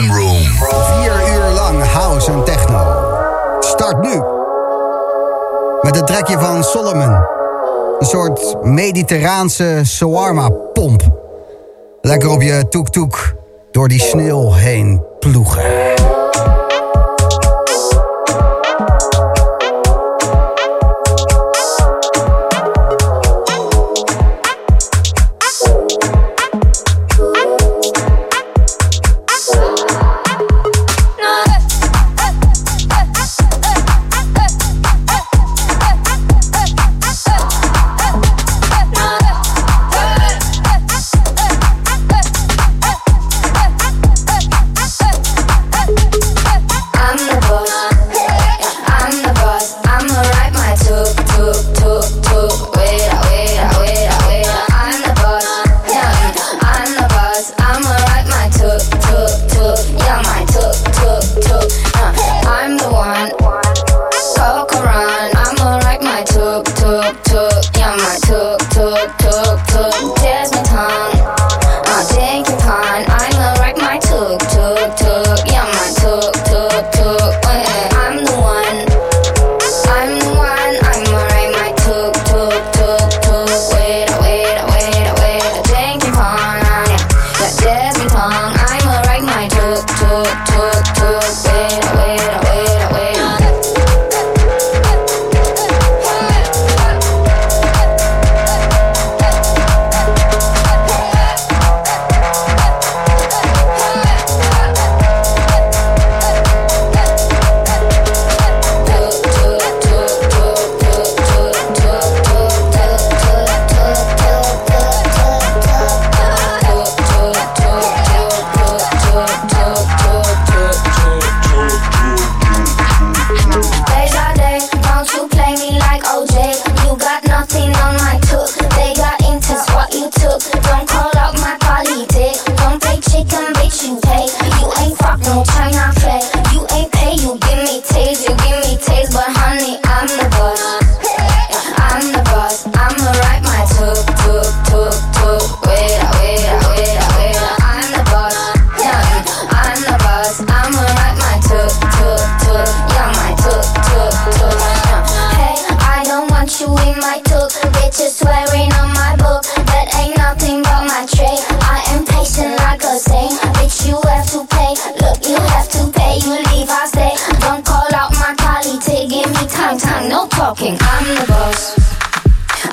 Room. Vier uur lang house en techno. Start nu. Met het trekje van Solomon. Een soort mediterraanse shawarma-pomp. Lekker op je toek-toek door die sneeuw heen ploegen. talking. I'm the boss.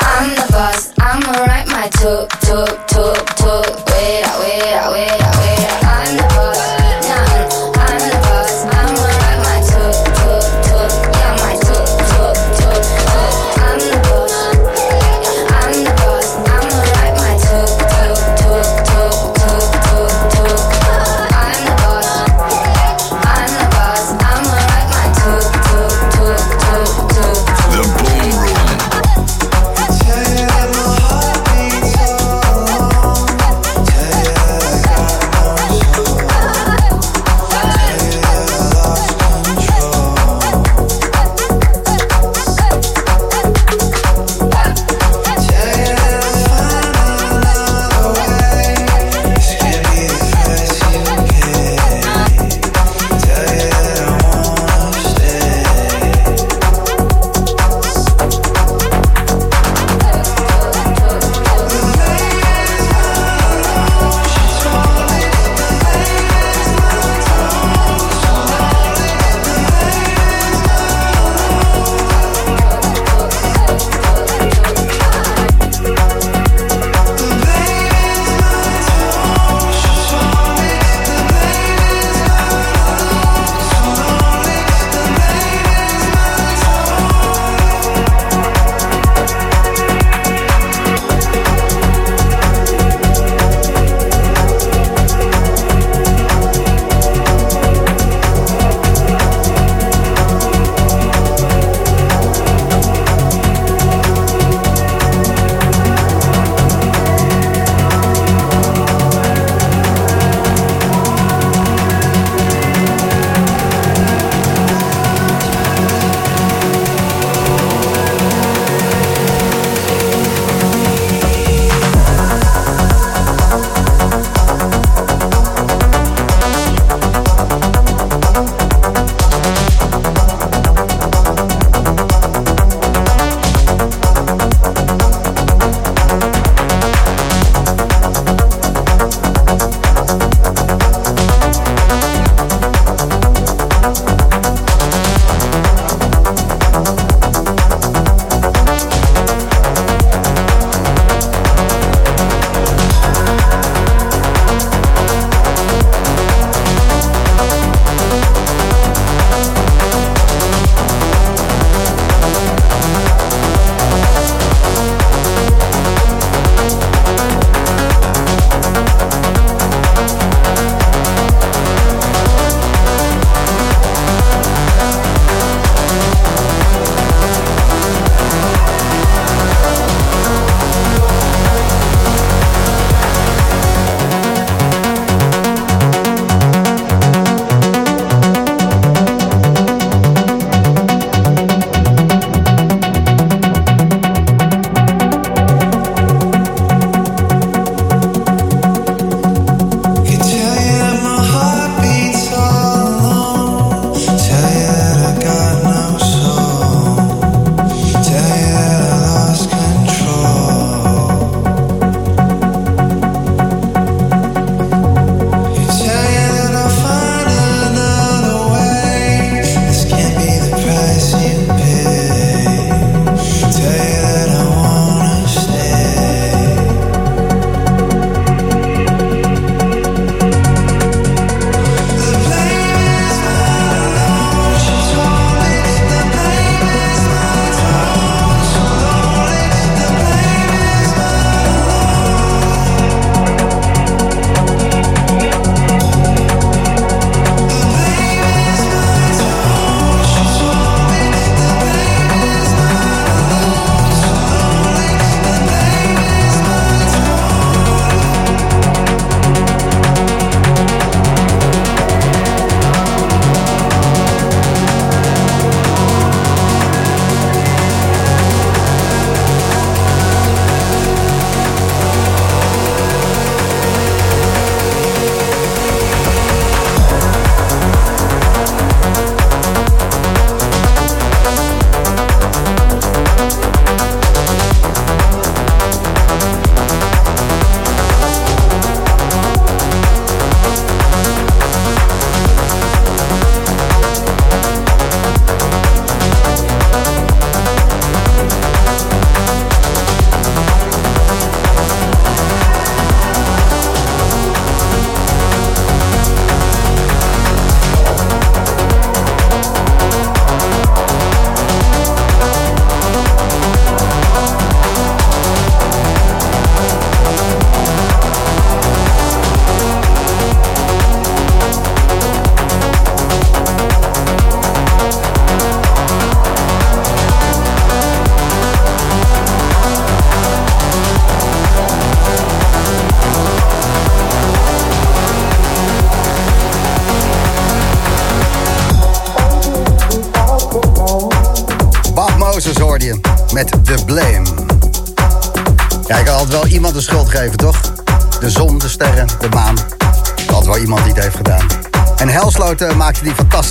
I'm the boss. I'ma write my tuk tuk.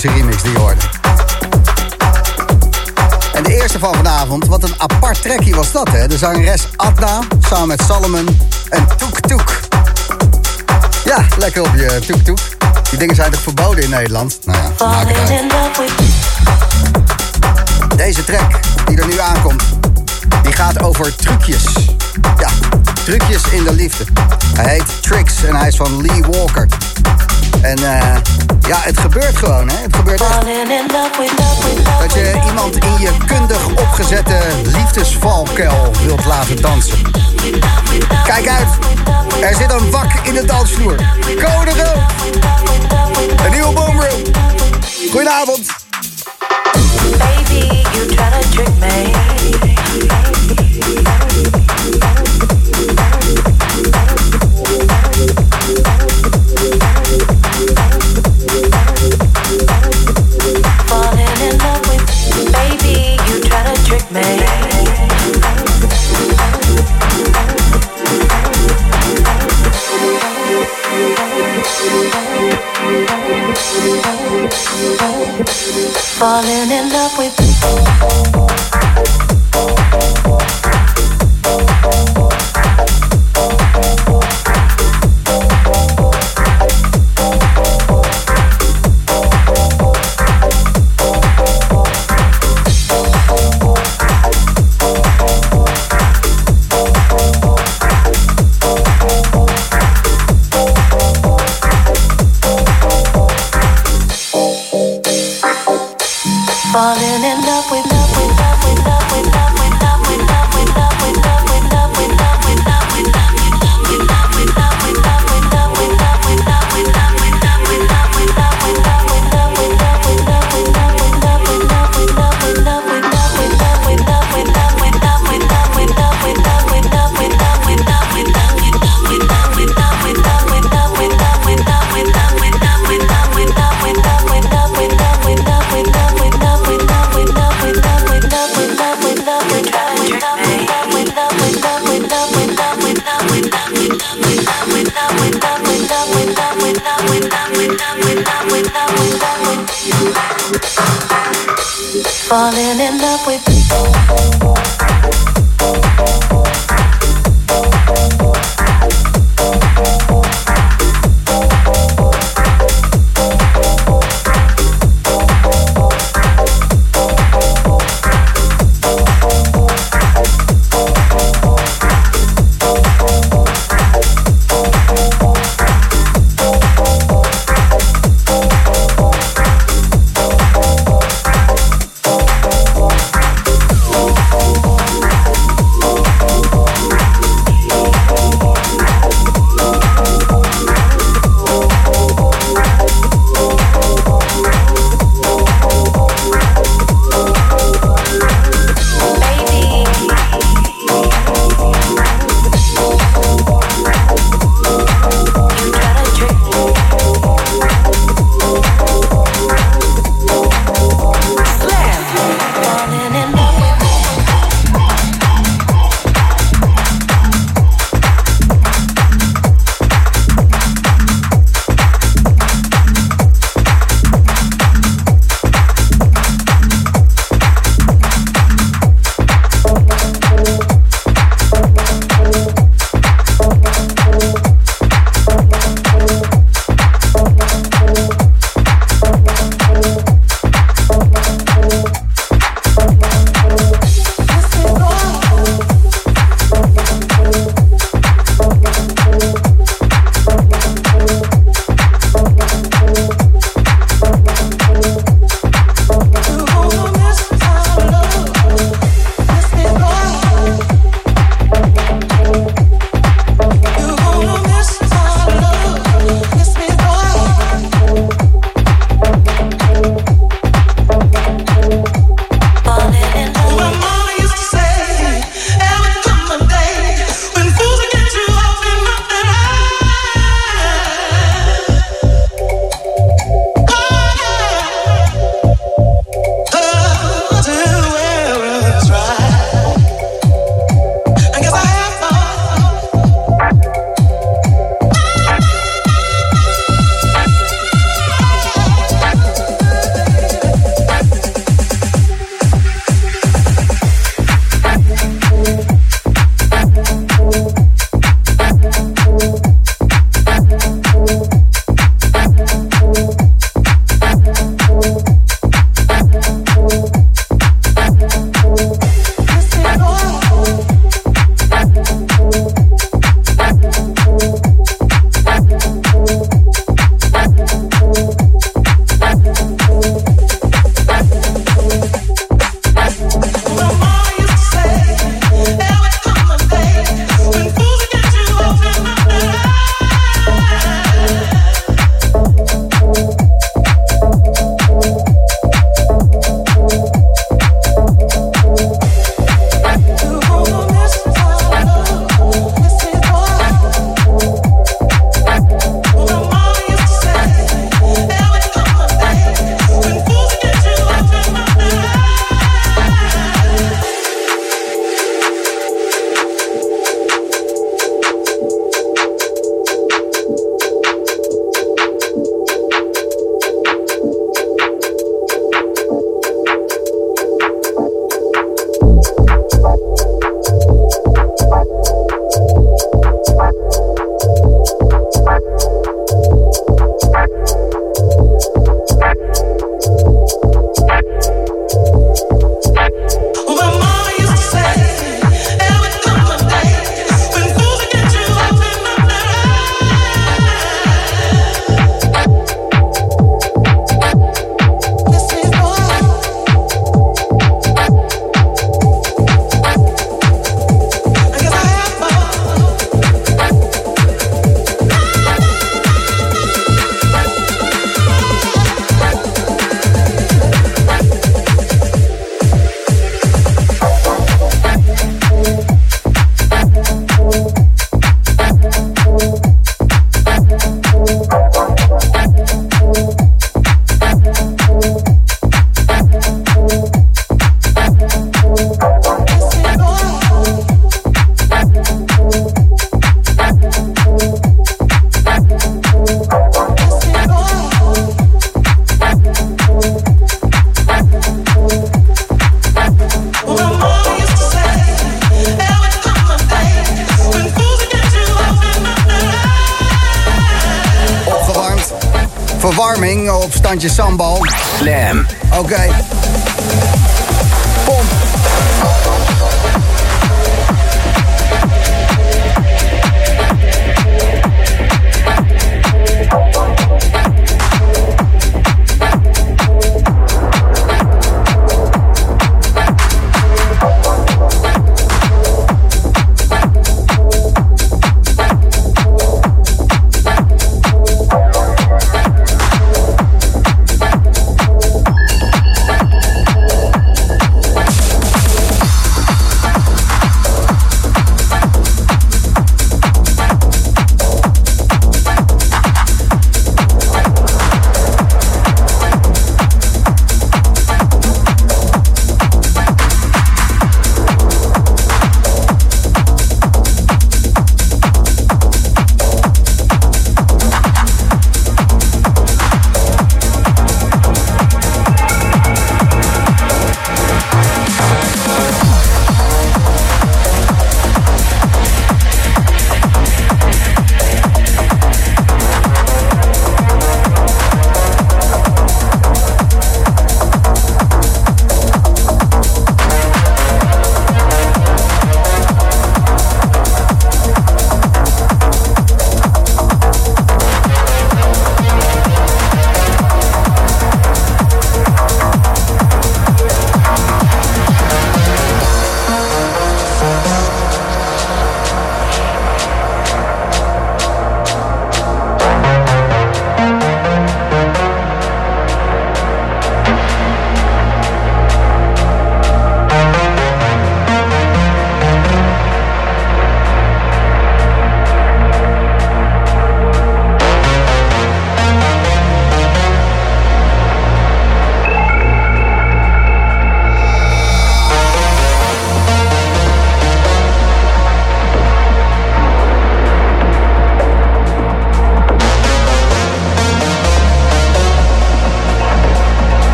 Fantastische remix die je hoorde. En de eerste van vanavond, wat een apart trekje was dat, hè? De zangeres Adna, samen met Salomon en Toek Toek. Ja, lekker op je Toek Toek. Die dingen zijn toch verboden in Nederland? Nou ja, maak het uit. Deze track die er nu aankomt, die gaat over trucjes. Ja, trucjes in de liefde. Hij heet Tricks en hij is van Lee Walker. En eh, ja, het gebeurt gewoon, hè. Het gebeurt echt. Dat je iemand in je kundig opgezette liefdesvalkuil wilt laten dansen. Kijk uit, er zit een wak in de dansvloer. Code rood. Een nieuwe boomroom. Goedenavond. Baby, you tryna trick me. Falling in love with falling in love with love with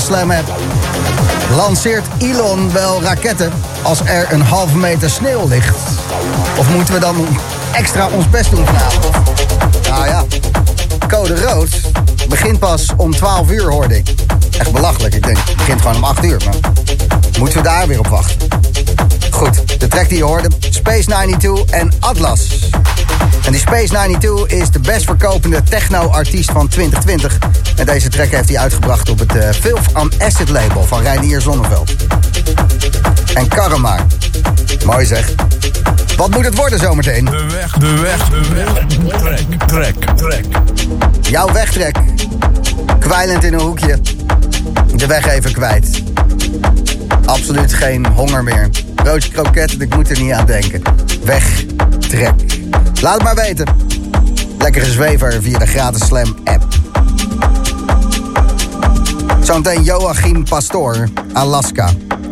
Slam. Lanceert Elon wel raketten als er een halve meter sneeuw ligt? Of moeten we dan extra ons best doen vanavond? Nou ja, code rood begint pas om 12 uur hoorde ik. Echt belachelijk, ik denk het begint gewoon om 8 uur. Maar moeten we daar weer op wachten? Goed, de track die je hoorde, Space 92 en Atlas. En die Space 92 is de best verkopende techno-artiest van 2020. En deze track heeft hij uitgebracht op het uh, Filth on Acid label van Reinier Zonneveld. En Karma. Mooi zeg. Wat moet het worden zometeen? De weg, de weg, de weg. Trek, trek, trek. Jouw wegtrek. Kwijlend in een hoekje. De weg even kwijt. Absoluut geen honger meer. Broodje kroket, ik moet er niet aan denken. Weg, trek. Laat het maar weten. Lekkere zwever via de gratis Slam app. Zometeen Joachim Pastoor, Alaska.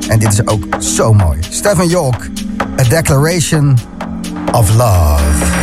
En dit is ook zo mooi. Stefan York, A Declaration of Love.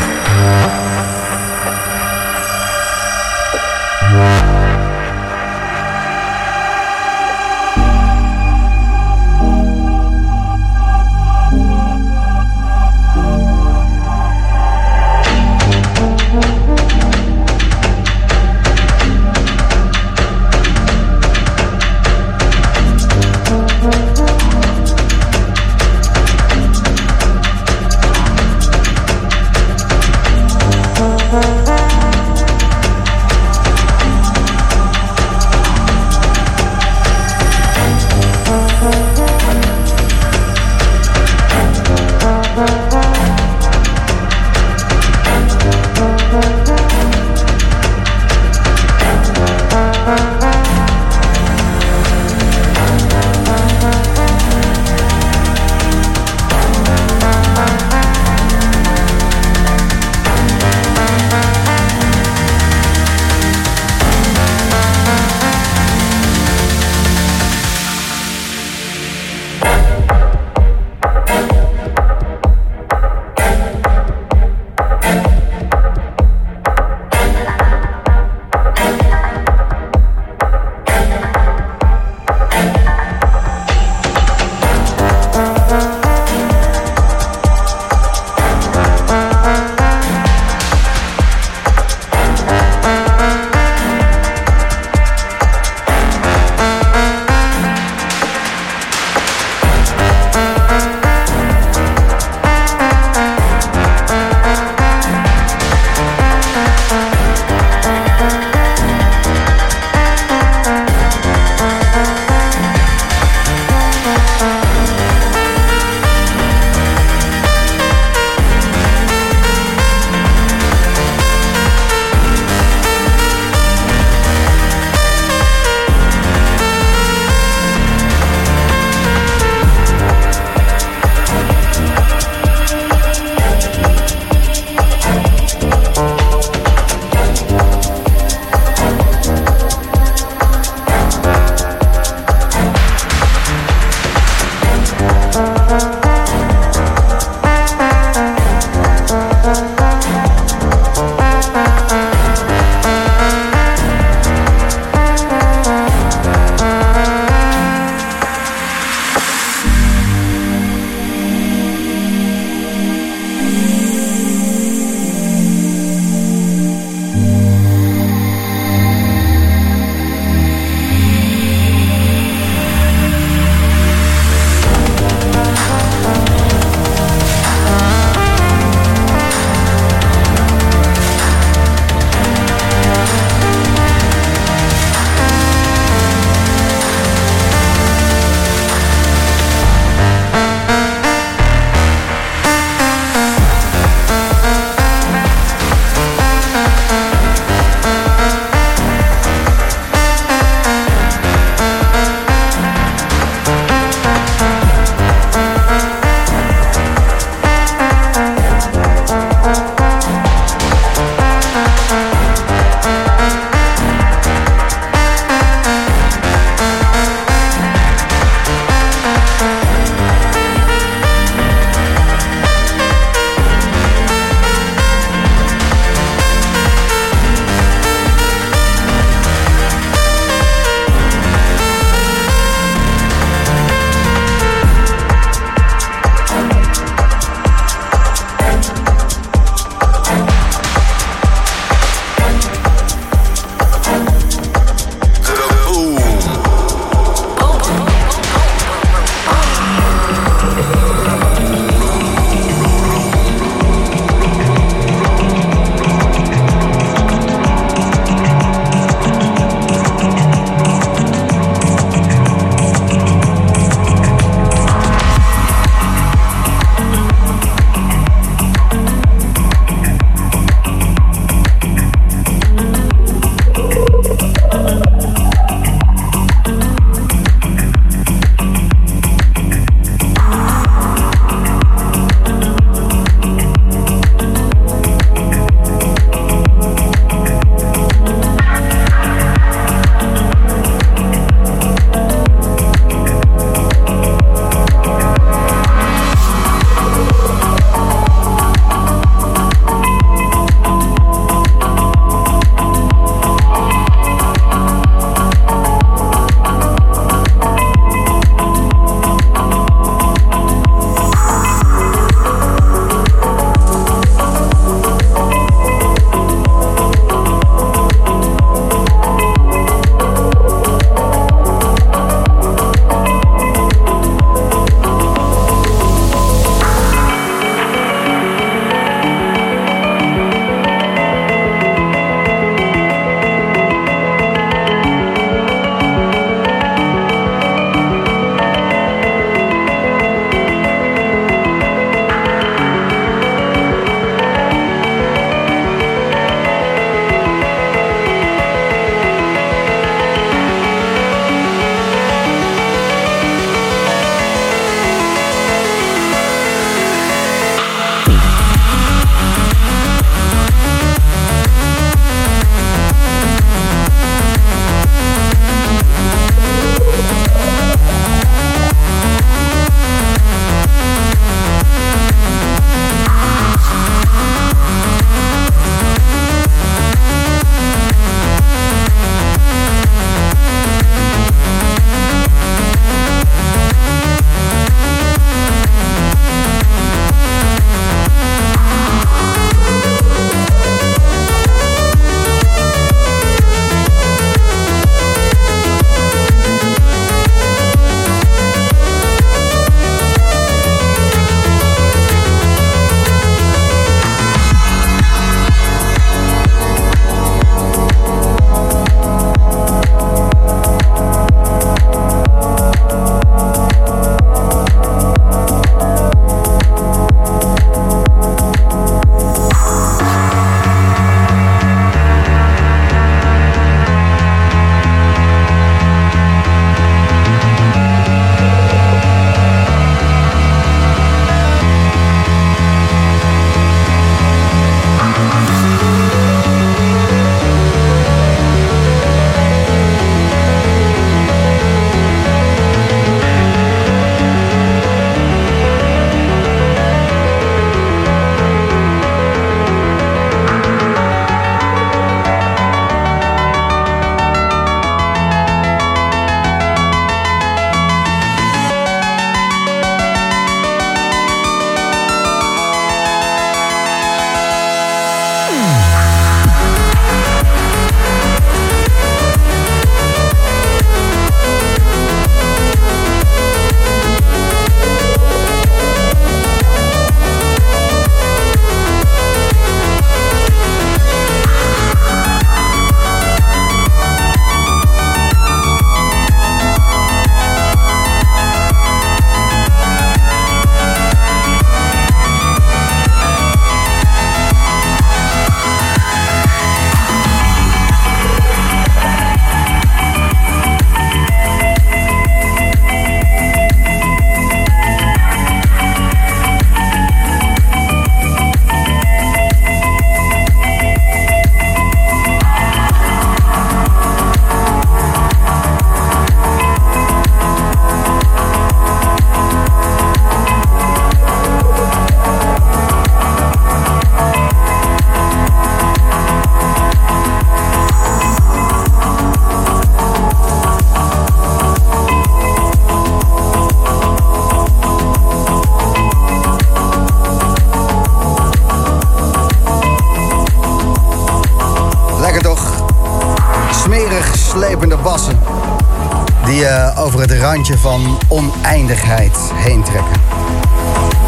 Van oneindigheid heen trekken.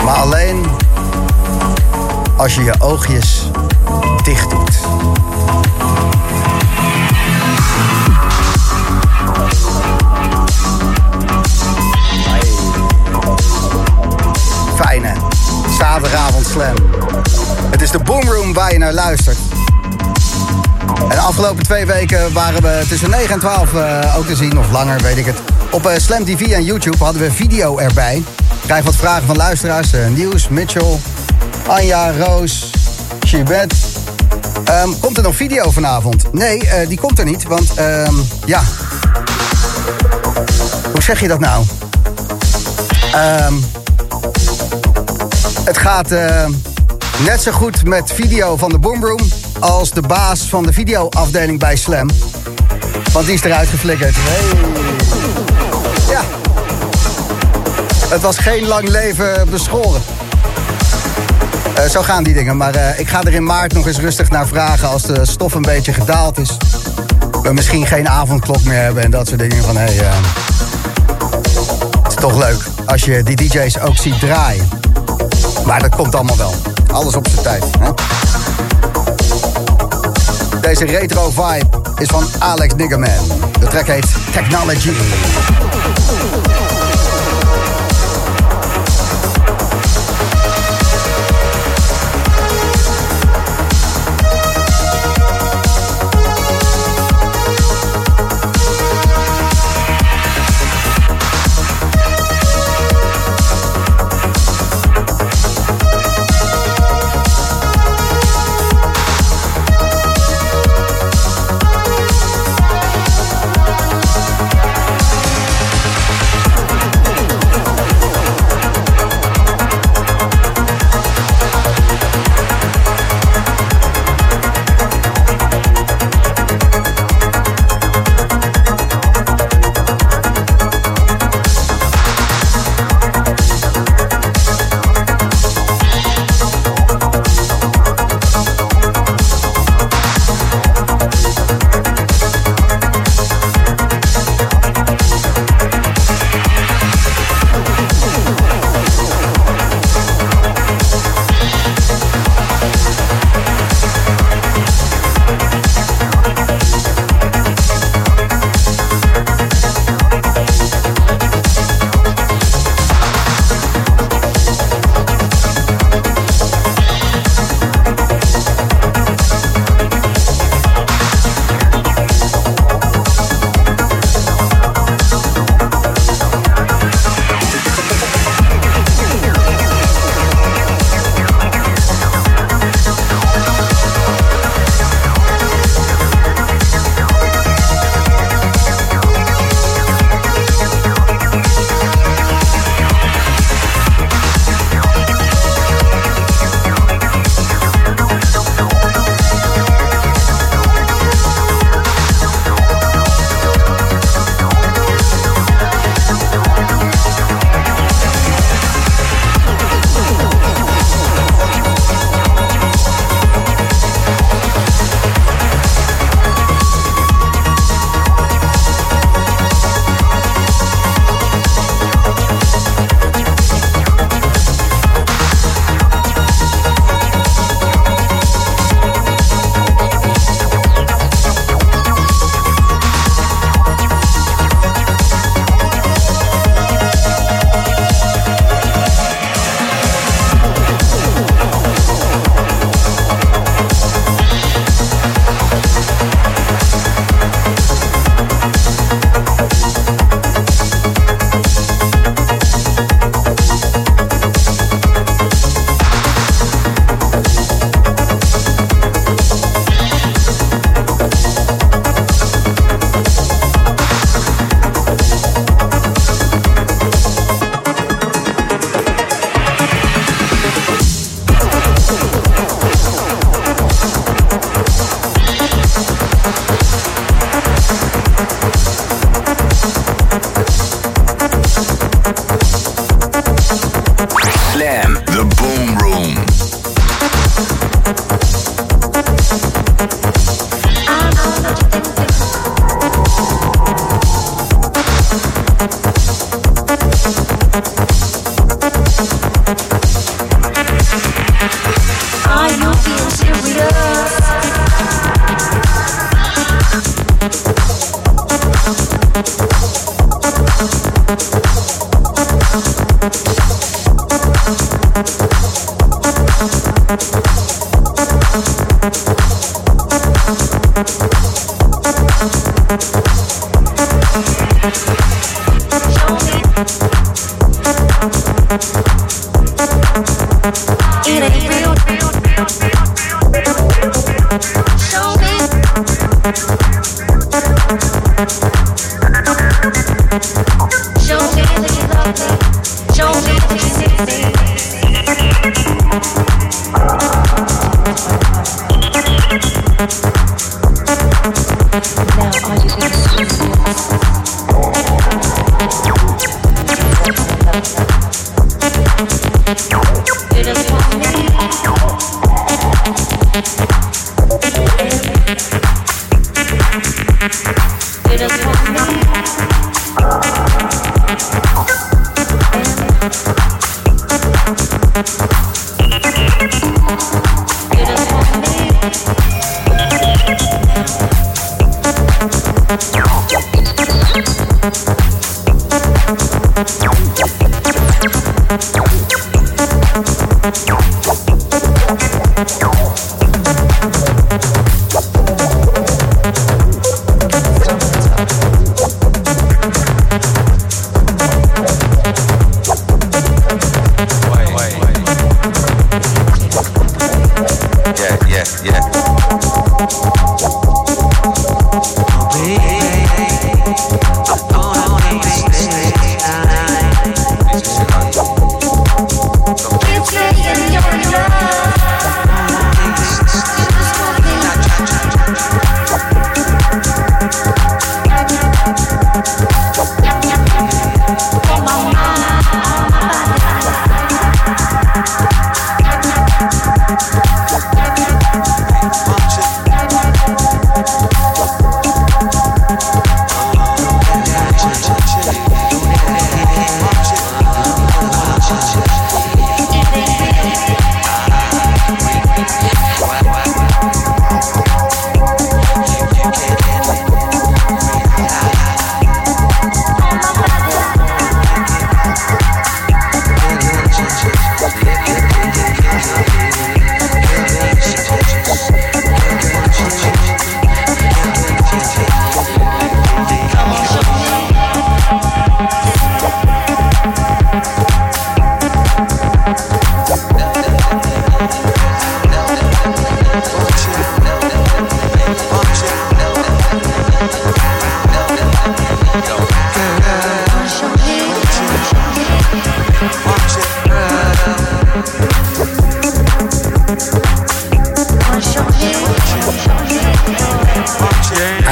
Maar alleen als je je oogjes afgelopen twee weken waren we tussen 9 en 12 uh, ook te zien, of langer weet ik het. Op uh, Slam TV en YouTube hadden we video erbij. Krijg wat vragen van luisteraars. Uh, Nieuws, Mitchell, Anja, Roos, Chibet. Um, komt er nog video vanavond? Nee, die komt er niet, want um, ja. Hoe zeg je dat nou? Um, het gaat net zo goed met video van de Boomroom als de baas van de videoafdeling bij Slam. Want die is eruit geflikkerd. Hey. Ja. Het was geen lang leven beschoren. Uh, zo gaan die dingen. Maar uh, ik ga er in maart nog eens rustig naar vragen als de stof een beetje gedaald is. We misschien geen avondklok meer hebben en dat soort dingen. Van hey, uh, het is toch leuk als je die DJ's ook ziet draaien. Maar dat komt allemaal wel. Alles op zijn tijd. Hè? Deze retro vibe is van Alex Niggerman. De track heet Technology.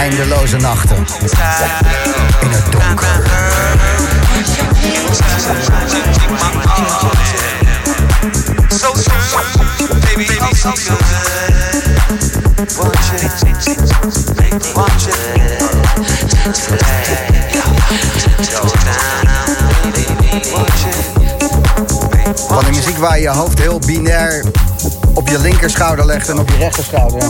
Eindeloze nachten. In het donker. Baby, baby. Van die muziek waar je hoofd heel binair op je linkerschouder legt en op je rechterschouder.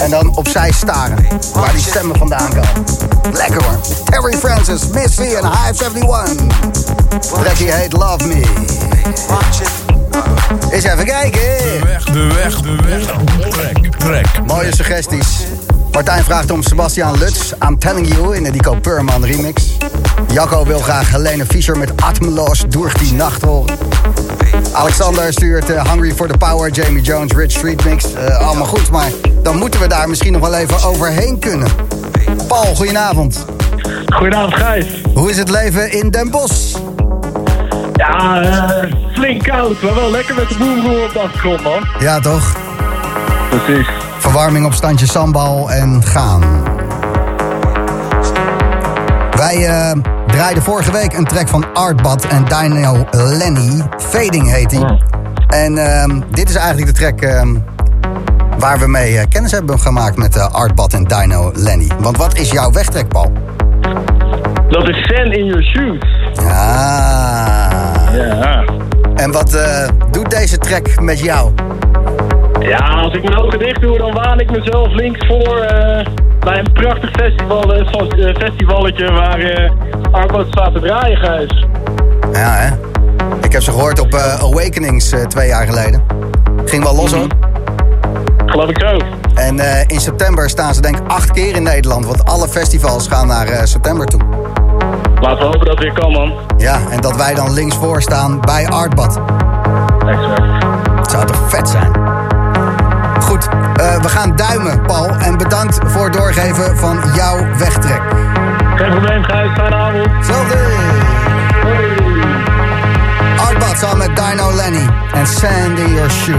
En dan opzij staren, waar die stemmen vandaan komen. Lekker hoor. Terry Francis, Missy en Hive 71. Trekkie heet Love Me. Eens even kijken. De weg, de weg, de weg. Trek, trek. Mooie suggesties. Martijn vraagt om Sebastian Lutz, I'm Telling You, in de Nico Purman remix. Jacco wil graag Helene Fischer met Atmeloos door die nacht horen. Alexander stuurt eh, Hungry for the Power, Jamie Jones, Rich Street Mix. Eh, allemaal goed, maar dan moeten we daar misschien nog wel even overheen kunnen. Paul, goedenavond. Goedenavond, Gijs. Hoe is het leven in Den Bosch? Ja, eh, flink koud, maar wel lekker met de boerenroer op de achtergrond, man. Ja, toch? Precies. Verwarming op standje sambal en gaan. Wij eh, draaiden vorige week een track van Artbad en Dino Lenny. Fading heet die. En ehm, dit is eigenlijk de track ehm, waar we mee eh, kennis hebben gemaakt met eh, Artbad en Dino Lenny. Want wat is jouw wegtrek, Paul? Dat is Sand in Your Shoes. Ah. Ja. En wat doet deze track met jou? Ja, als ik mijn ogen dicht doe, dan waan ik mezelf links voor eh, bij een prachtig festival, eh, eh, festivalletje waar eh Arbo staat te draaien, Gijs. Ja, hè? Ik heb ze gehoord op Awakenings twee jaar geleden. Ging wel los, hoor. Geloof ik zo. En in september staan ze denk ik acht keer in Nederland. Want alle festivals gaan naar september toe. Laten we hopen dat het weer kan, man. Ja, en dat wij dan links voor staan bij Artbad. Exact. Het zou toch vet zijn? Goed, eh, we gaan duimen, Paul. En bedankt voor het doorgeven van jouw wegtrek. Geen probleem, Gijs. Fijne avond. Zelfde! Artbad samen met Dino Lenny en Sandy Your Shoes.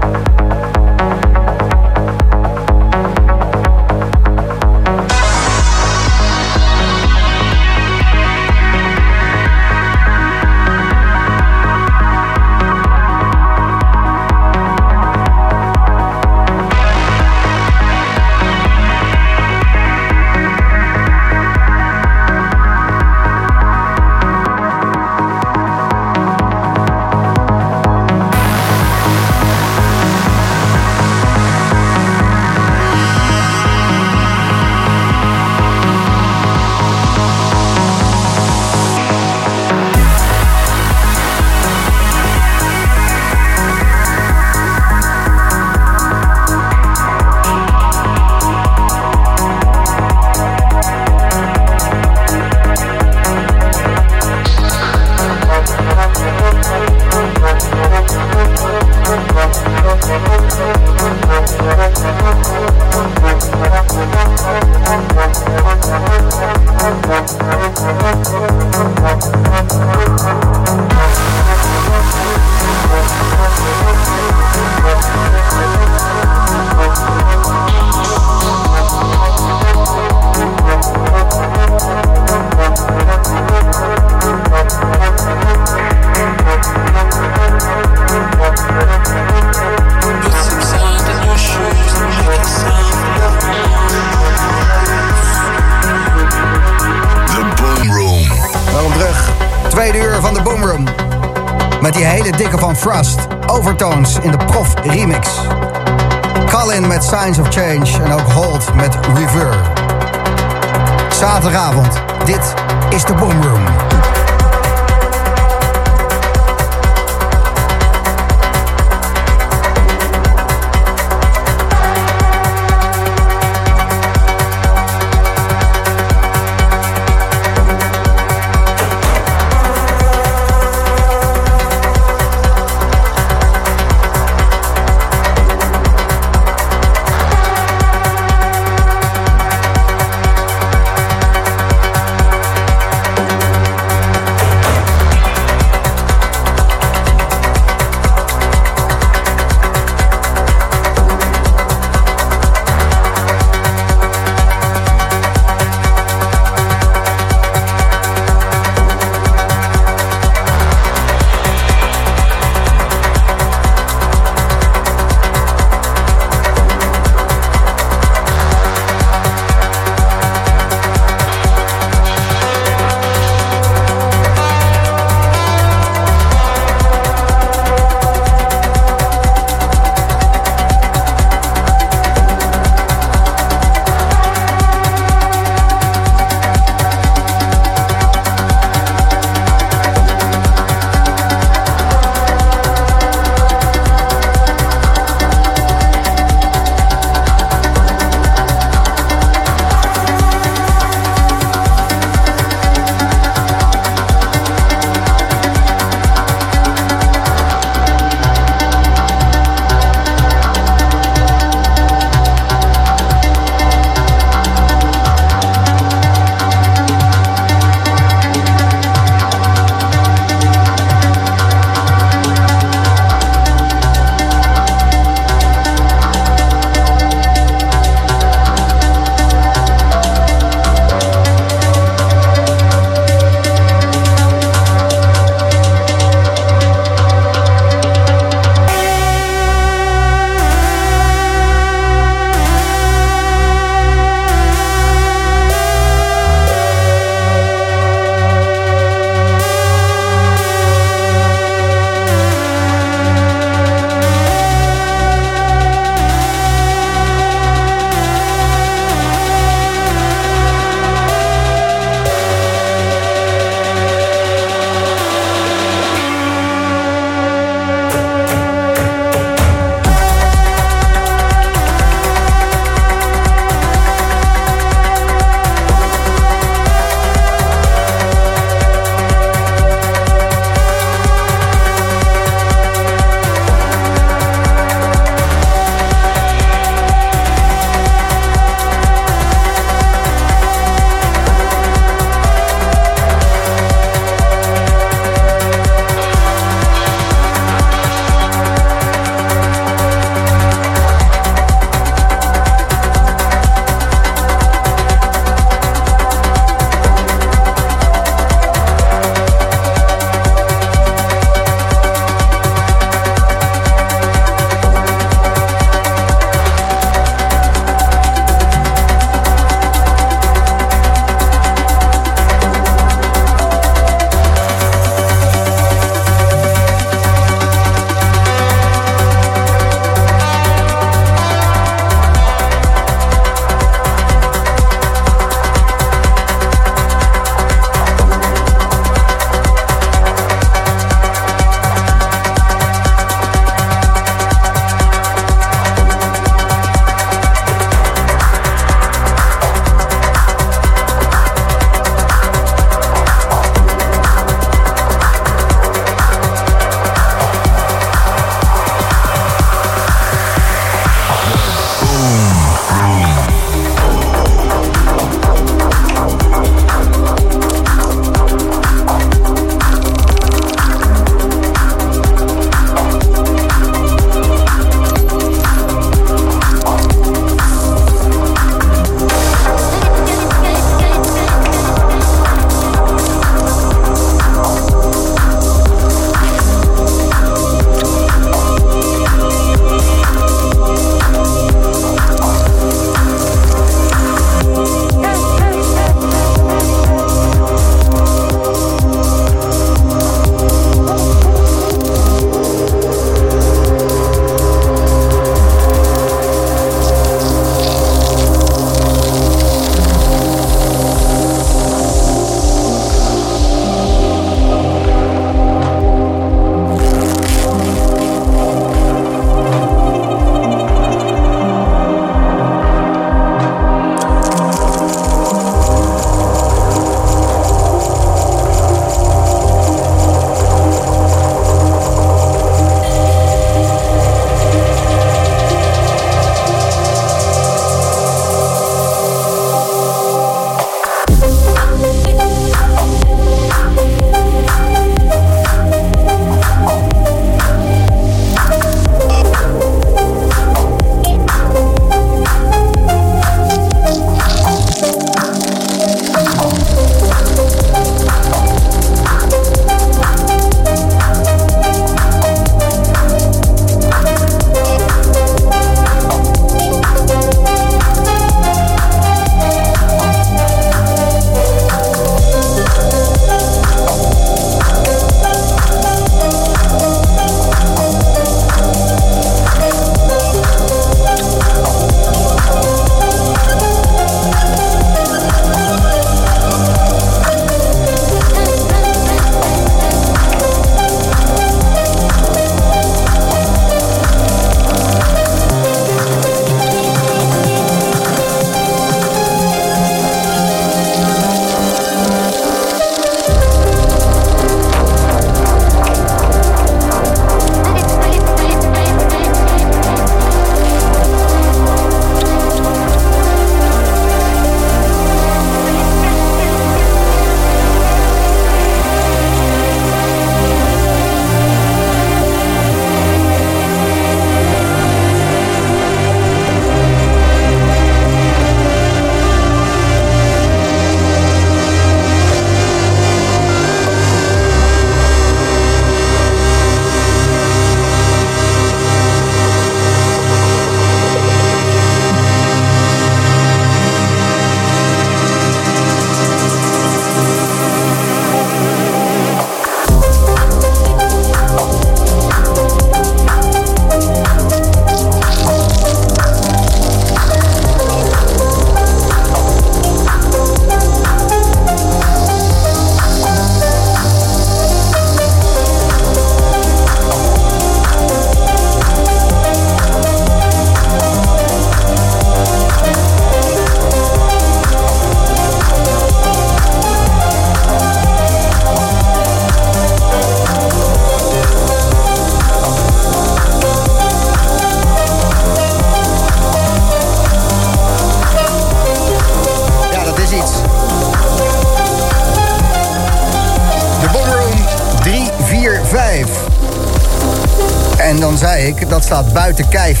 Staat buiten kijf.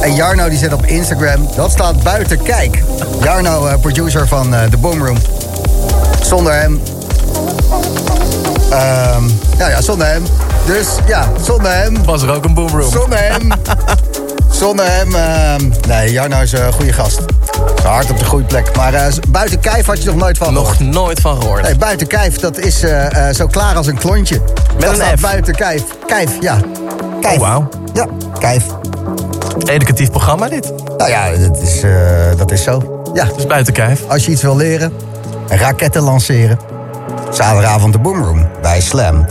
En Jarno die zet op Instagram, dat staat buiten kijk. Jarno, eh, producer van eh, The Boom Room. Zonder hem... Ehm ja, ja, zonder hem. Dus ja, zonder hem... Was er ook een boomroom? Zonder hem... zonder hem... ehm, nee, Jarno is een goede gast. Hart op de goede plek. Maar eh, buiten kijf had je nog nooit van Nog nooit van gehoord. Nee, buiten kijf, dat is eh, eh, zo klaar als een klontje. Met dat een F. buiten kijf. Kijf, ja. Kijf. Oh, wauw. Ja, kijf. Educatief programma dit. Nou ja, dat is, eh, dat is zo. Ja, Dus buiten kijf. als je iets wil leren, raketten lanceren. Zaterdagavond de Boomroom bij Slam.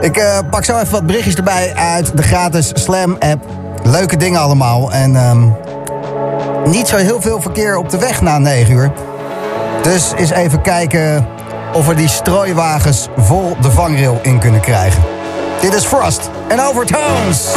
Ik eh, pak zo even wat berichtjes erbij uit de gratis Slam-app. Leuke dingen allemaal. En ehm, niet zo heel veel verkeer op de weg na 9 uur. Dus eens even kijken of we die strooiwagens vol de vangrail in kunnen krijgen. Dit is Frost en Overtones.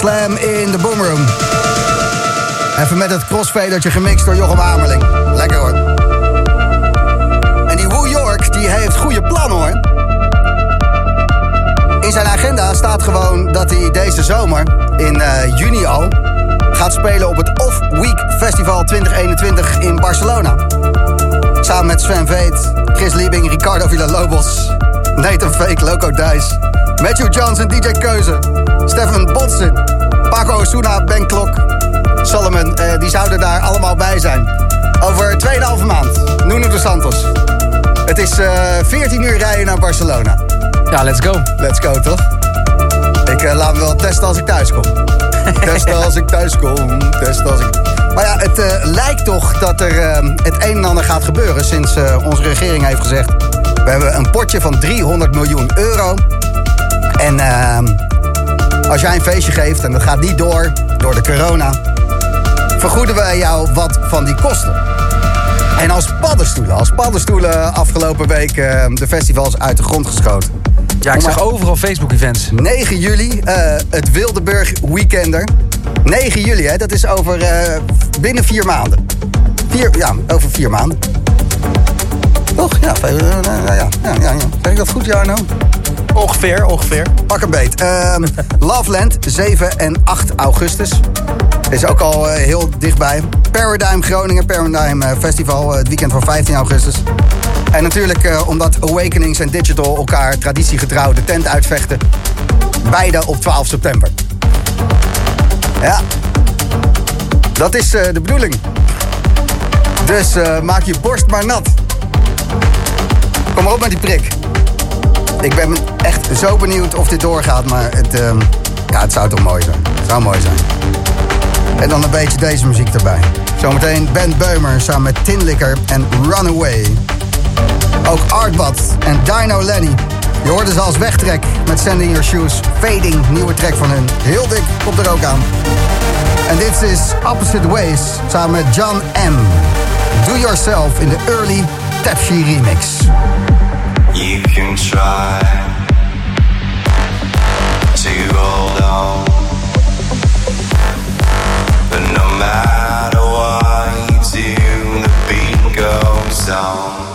Slam in de Boomroom. Even met het crossfadertje gemixt door Jochem Amerling. Lekker hoor. En die Woo York, die heeft goede plannen hoor. In zijn agenda staat gewoon dat hij deze zomer, in eh, juni al... gaat spelen op het Off Week Festival 2021 in Barcelona. Samen met Sven Veet, Chris Liebing, Ricardo Villalobos... Nathan Fake, Loco Dice, Matthew Johnson, DJ Keuze... Stefan Botsen, Paco Osuna, Ben Klok... Solomon, eh, die zouden daar allemaal bij zijn. Over 2,5 maand. Nuno de Santos. Het is eh 14 uur rijden naar Barcelona. Ja, let's go. Let's go, toch? Ik eh, laat me wel testen als ik thuis kom. testen als ik thuis kom. Testen als ik... Maar ja, het lijkt toch dat er het een en ander gaat gebeuren... sinds onze regering heeft gezegd... we hebben een potje van 300 miljoen euro. En ehm, als jij een feestje geeft en dat gaat niet door... door de corona... vergoeden wij jou wat van die kosten. En als paddenstoelen, als paddenstoelen afgelopen week eh, de festivals uit de grond geschoten. Ja, ik zag overal Facebook-events. 9 juli, eh, het Wildeburg Weekender. 9 juli, hè, dat is over eh, binnen vier maanden. Vier, ja, over vier maanden. Toch? Ja, eh, ja, ja, ja, ja, ja. Zeg ik dat goed, Jarno? Ongeveer, ongeveer. Pak een beet. Ehm, Loveland, 7 en 8 augustus. Is ook al eh, heel dichtbij. Paradigm Groningen, Paradigm eh, Festival, eh, het weekend van 15 augustus. En natuurlijk omdat Awakenings en Digital elkaar traditiegetrouw de tent uitvechten. Beide op 12 september. Ja, dat is de bedoeling. Dus maak je borst maar nat. Kom maar op met die prik. Ik ben echt zo benieuwd of dit doorgaat, maar het, ehm, ja, het zou toch mooi zijn. Het zou mooi zijn. En dan een beetje deze muziek erbij. Zometeen Ben Beumer samen met Tinlicker en Runaway. Ook Artbad en Dino Lenny. Je hoorde ze als wegtrek met Sending Your Shoes. Fading, nieuwe track van hun. Heel dik, komt er ook aan. En dit is Opposite Ways samen met John M. Do Yourself in de Early Tapshi remix. Can try to hold on, but no matter what do, the beat goes on.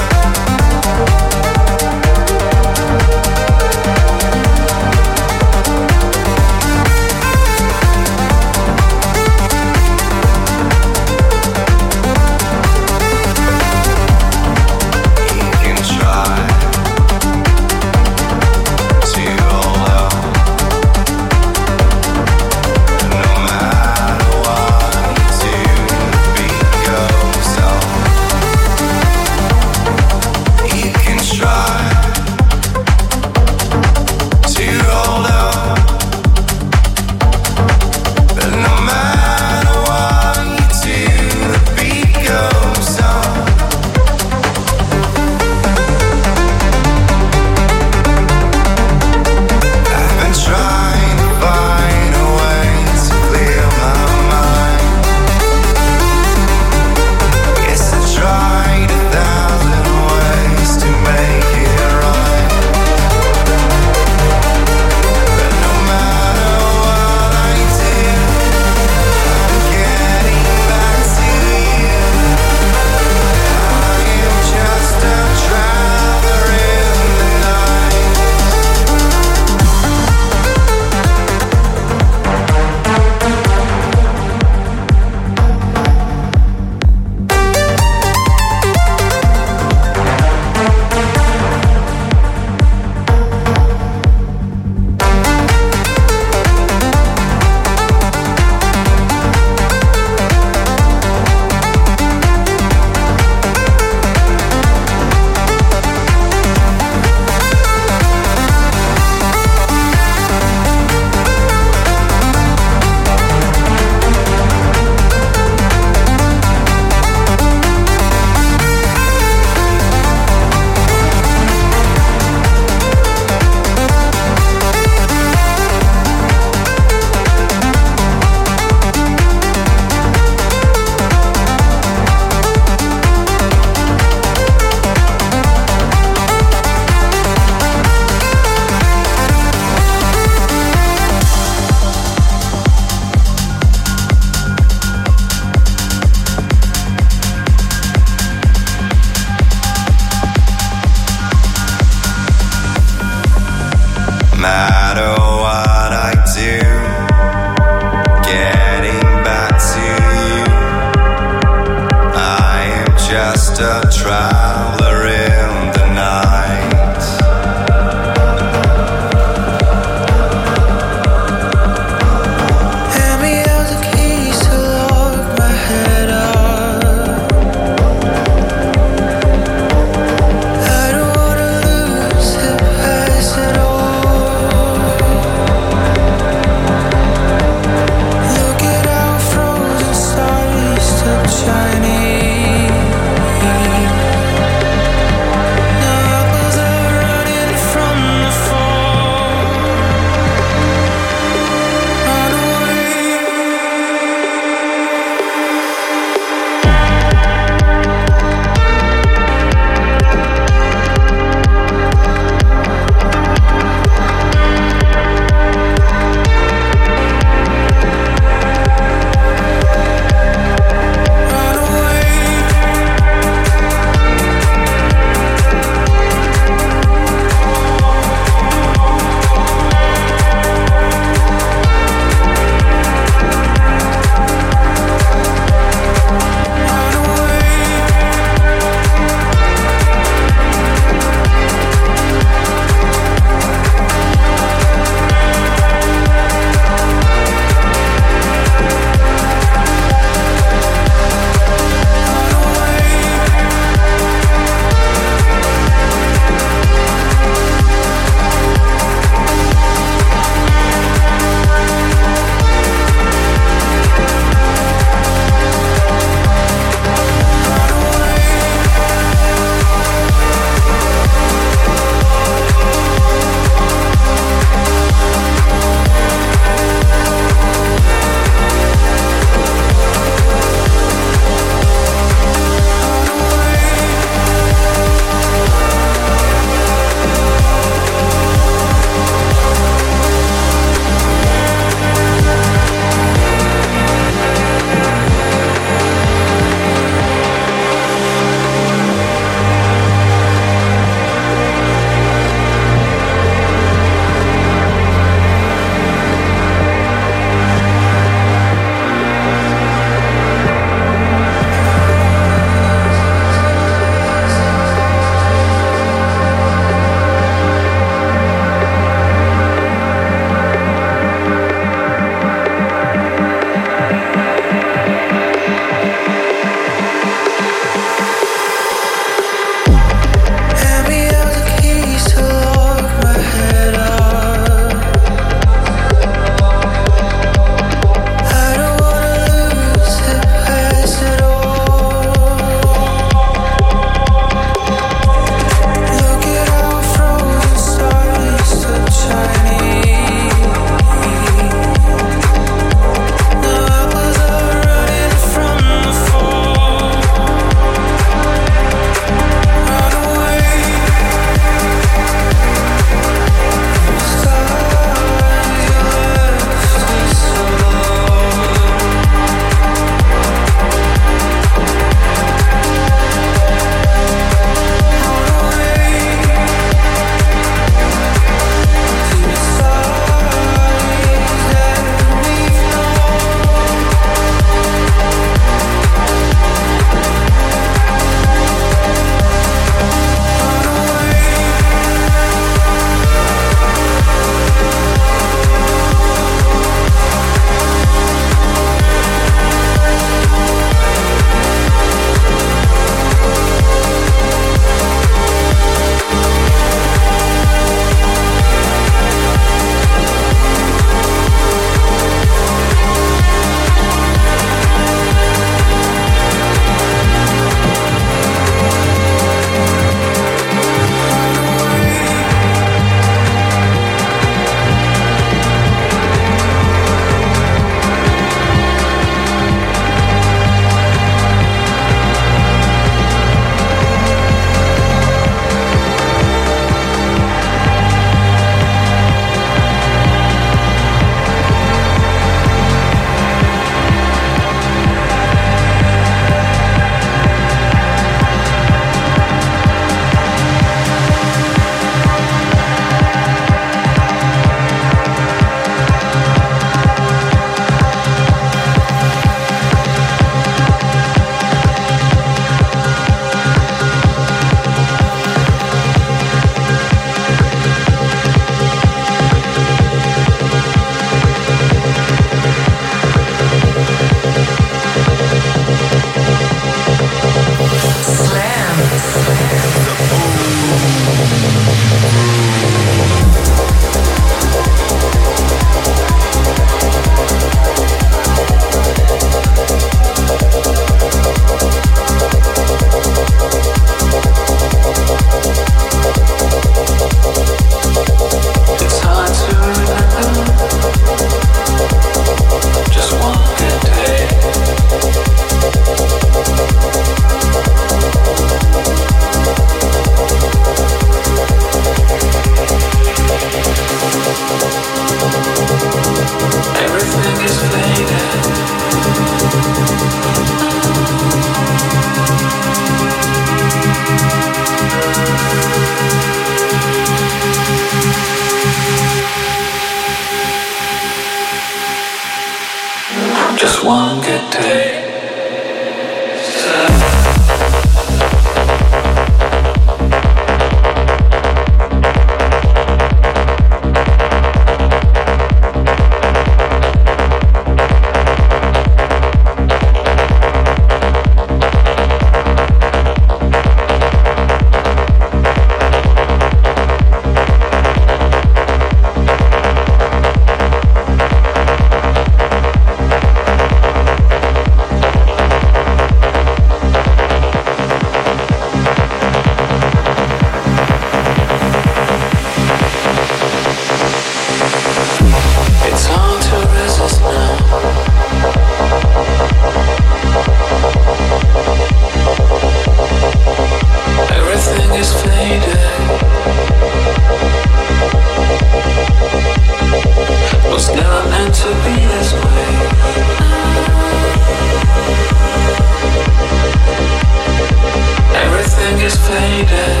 Faded.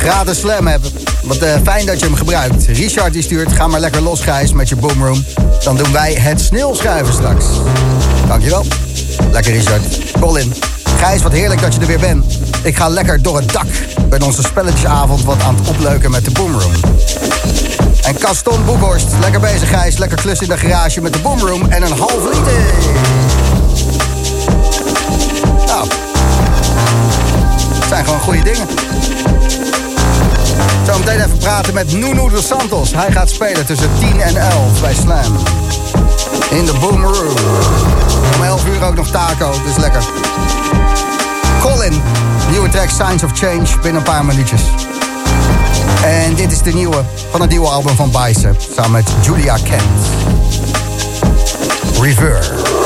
Gratis slam hebben. Wat eh, fijn dat je hem gebruikt. Richard die stuurt, ga maar lekker los Gijs met je boomroom. Dan doen wij het sneeuwschuiven straks. Dankjewel. Lekker Richard. Colin. Gijs, wat heerlijk dat je er weer bent. Ik ga lekker door het dak. Bij onze spelletjesavond wat aan het opleuken met de boomroom. En Gaston Boekhorst. Lekker bezig Gijs. Lekker klus in de garage met de boomroom en een half liter. Nou. Het zijn gewoon goede dingen. Zometeen even praten met Nuno dos Santos. Hij gaat spelen tussen 10 en 11 bij Slam. In de Boom Room. Om 11 uur ook nog taco, dus lekker. Colin, nieuwe track Signs of Change binnen een paar minuutjes. En dit is de nieuwe van het nieuwe album van Bicep. Samen met Julia Kent. Reverse.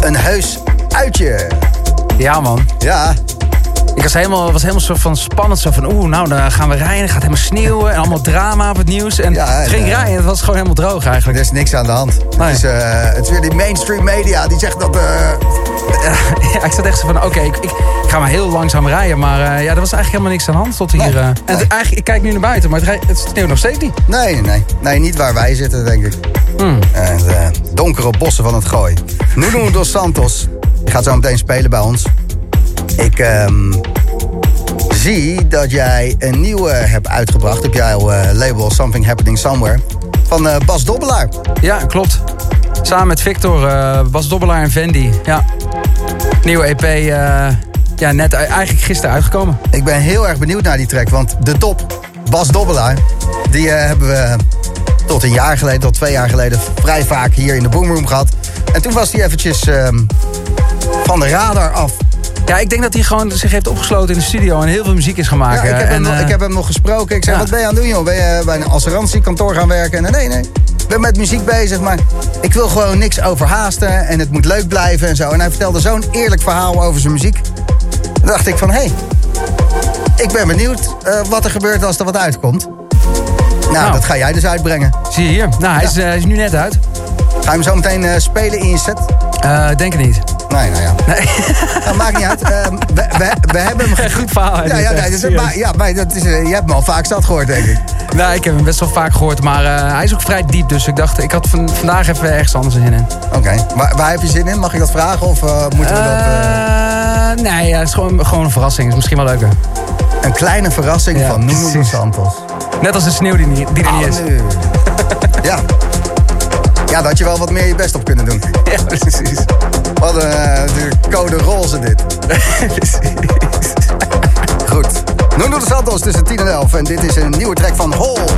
Een heus uitje. Ja, man. Ja. Ik was helemaal, was helemaal soort van spannend. Zo van, oeh, nou, dan gaan we rijden. Het gaat helemaal sneeuwen. En allemaal drama op het nieuws. En Ja, en, het ging eh, rijden. Het was gewoon helemaal droog eigenlijk. Er is niks aan de hand. Nee. Het, is, eh, het is weer die mainstream media die zegt dat... eh, Ja, ik zat echt zo van, oké, ik, ik ga maar heel langzaam rijden. Maar ja, er was eigenlijk helemaal niks aan de hand tot hier. Nee, en nee. het- eigenlijk, ik kijk nu naar buiten, maar het, het sneeuwt nog steeds niet. nee, nee, nee. Niet waar wij zitten, denk ik. Hmm. En donkere bossen van het gooi. Nuno dos Santos. Die gaat zo meteen spelen bij ons. Ik ehm, zie dat jij een nieuwe hebt uitgebracht op jouw eh, label Something Happening Somewhere. Van eh, Bas Dobbelaar. Ja, klopt. Samen met Victor, eh, Bas Dobbelaar en Vendi. Ja. Nieuwe EP, ja, net u- eigenlijk gisteren uitgekomen. Ik ben heel erg benieuwd naar die track. Want de top, Bas Dobbelaar, die hebben we tot een jaar geleden, tot twee jaar geleden, vrij vaak hier in de Boomroom gehad. En toen was hij eventjes ehm, van de radar af. Ja, ik denk dat hij gewoon zich heeft opgesloten in de studio en heel veel muziek is Ja, maken. ik, heb hem en, nog, eh, ik heb hem nog gesproken. Ik zei, ja. wat ben je aan het doen, joh? Ben je bij een assurantiekantoor gaan werken? En nee, nee. Ik ben met muziek bezig, maar ik wil gewoon niks overhaasten. En het moet leuk blijven en zo. En hij vertelde zo'n eerlijk verhaal over zijn muziek. Toen dacht ik van, hé, hey, ik ben benieuwd eh, wat er gebeurt als er wat uitkomt. Nou, Nou. dat ga jij dus uitbrengen. Zie je hier. Nou, hij, is, eh, hij is nu net uit. Ga je hem zo meteen eh, spelen in je set? Eh, denk het niet. Nee, nou ja. Nee. Dat maakt niet uit. Ehm, we, we, we hebben hem... Goed verhaal. Ja, ja, nee, serieus. maar, ja, maar dat is, je hebt me al vaak zat gehoord, denk ik. Nou, ik heb hem best wel vaak gehoord, maar hij is ook vrij diep. Dus ik dacht, ik had van, vandaag even ergens anders zin in. Oké, waar, waar heb je zin in? Mag ik dat vragen of moeten we dat... nee, ja, het is gewoon, gewoon een verrassing. is misschien wel leuker. Een kleine verrassing Ja, van Nuno. Santos. Net als de sneeuw die, die er niet is. Oh, nu. ja. Ja, daar had je wel wat meer je best op kunnen doen. Ja, precies. Wat een eh, de code roze dit. Goed. Nuno dos Santos tussen 10 en 11. En dit is een nieuwe track van Holt.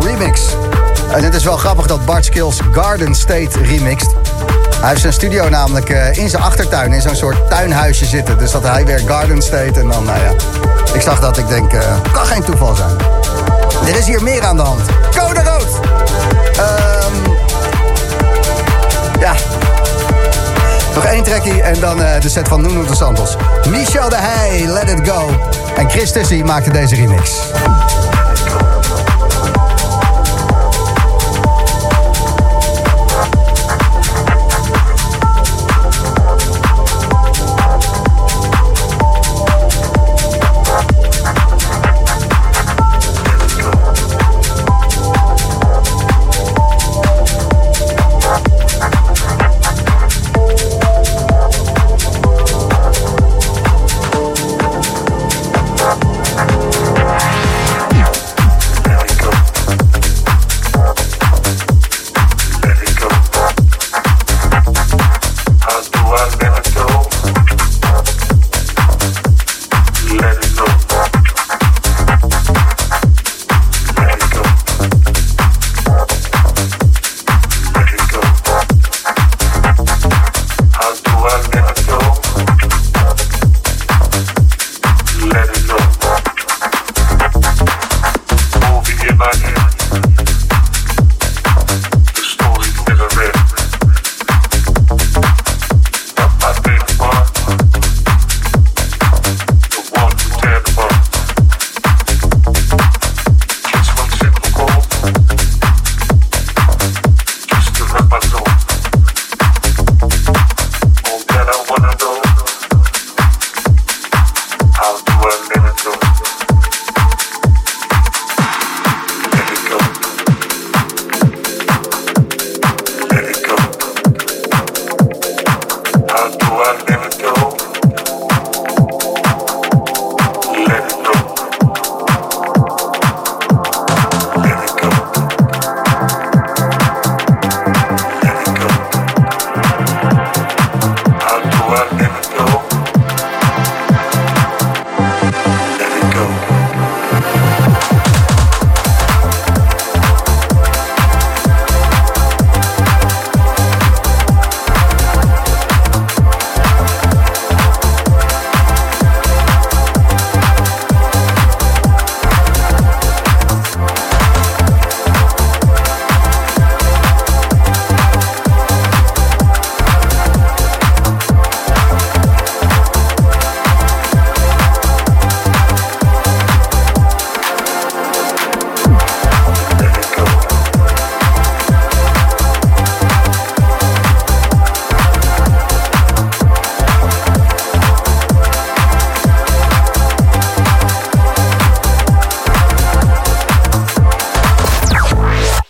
Remix. En het is wel grappig dat Bart Skills Garden State remixt. Hij heeft zijn studio namelijk eh, in zijn achtertuin, in zo'n soort tuinhuisje zitten. Dus dat hij weer Garden State en dan, nou ja. Ik zag dat, ik denk, eh, kan geen toeval zijn. Er is hier meer aan de hand. Code rood! Ehm ja. Nog één trekkie en dan eh, de set van Nuno de Santos. Michel de Heij, Let It Go. En Chris Tussie maakte deze remix.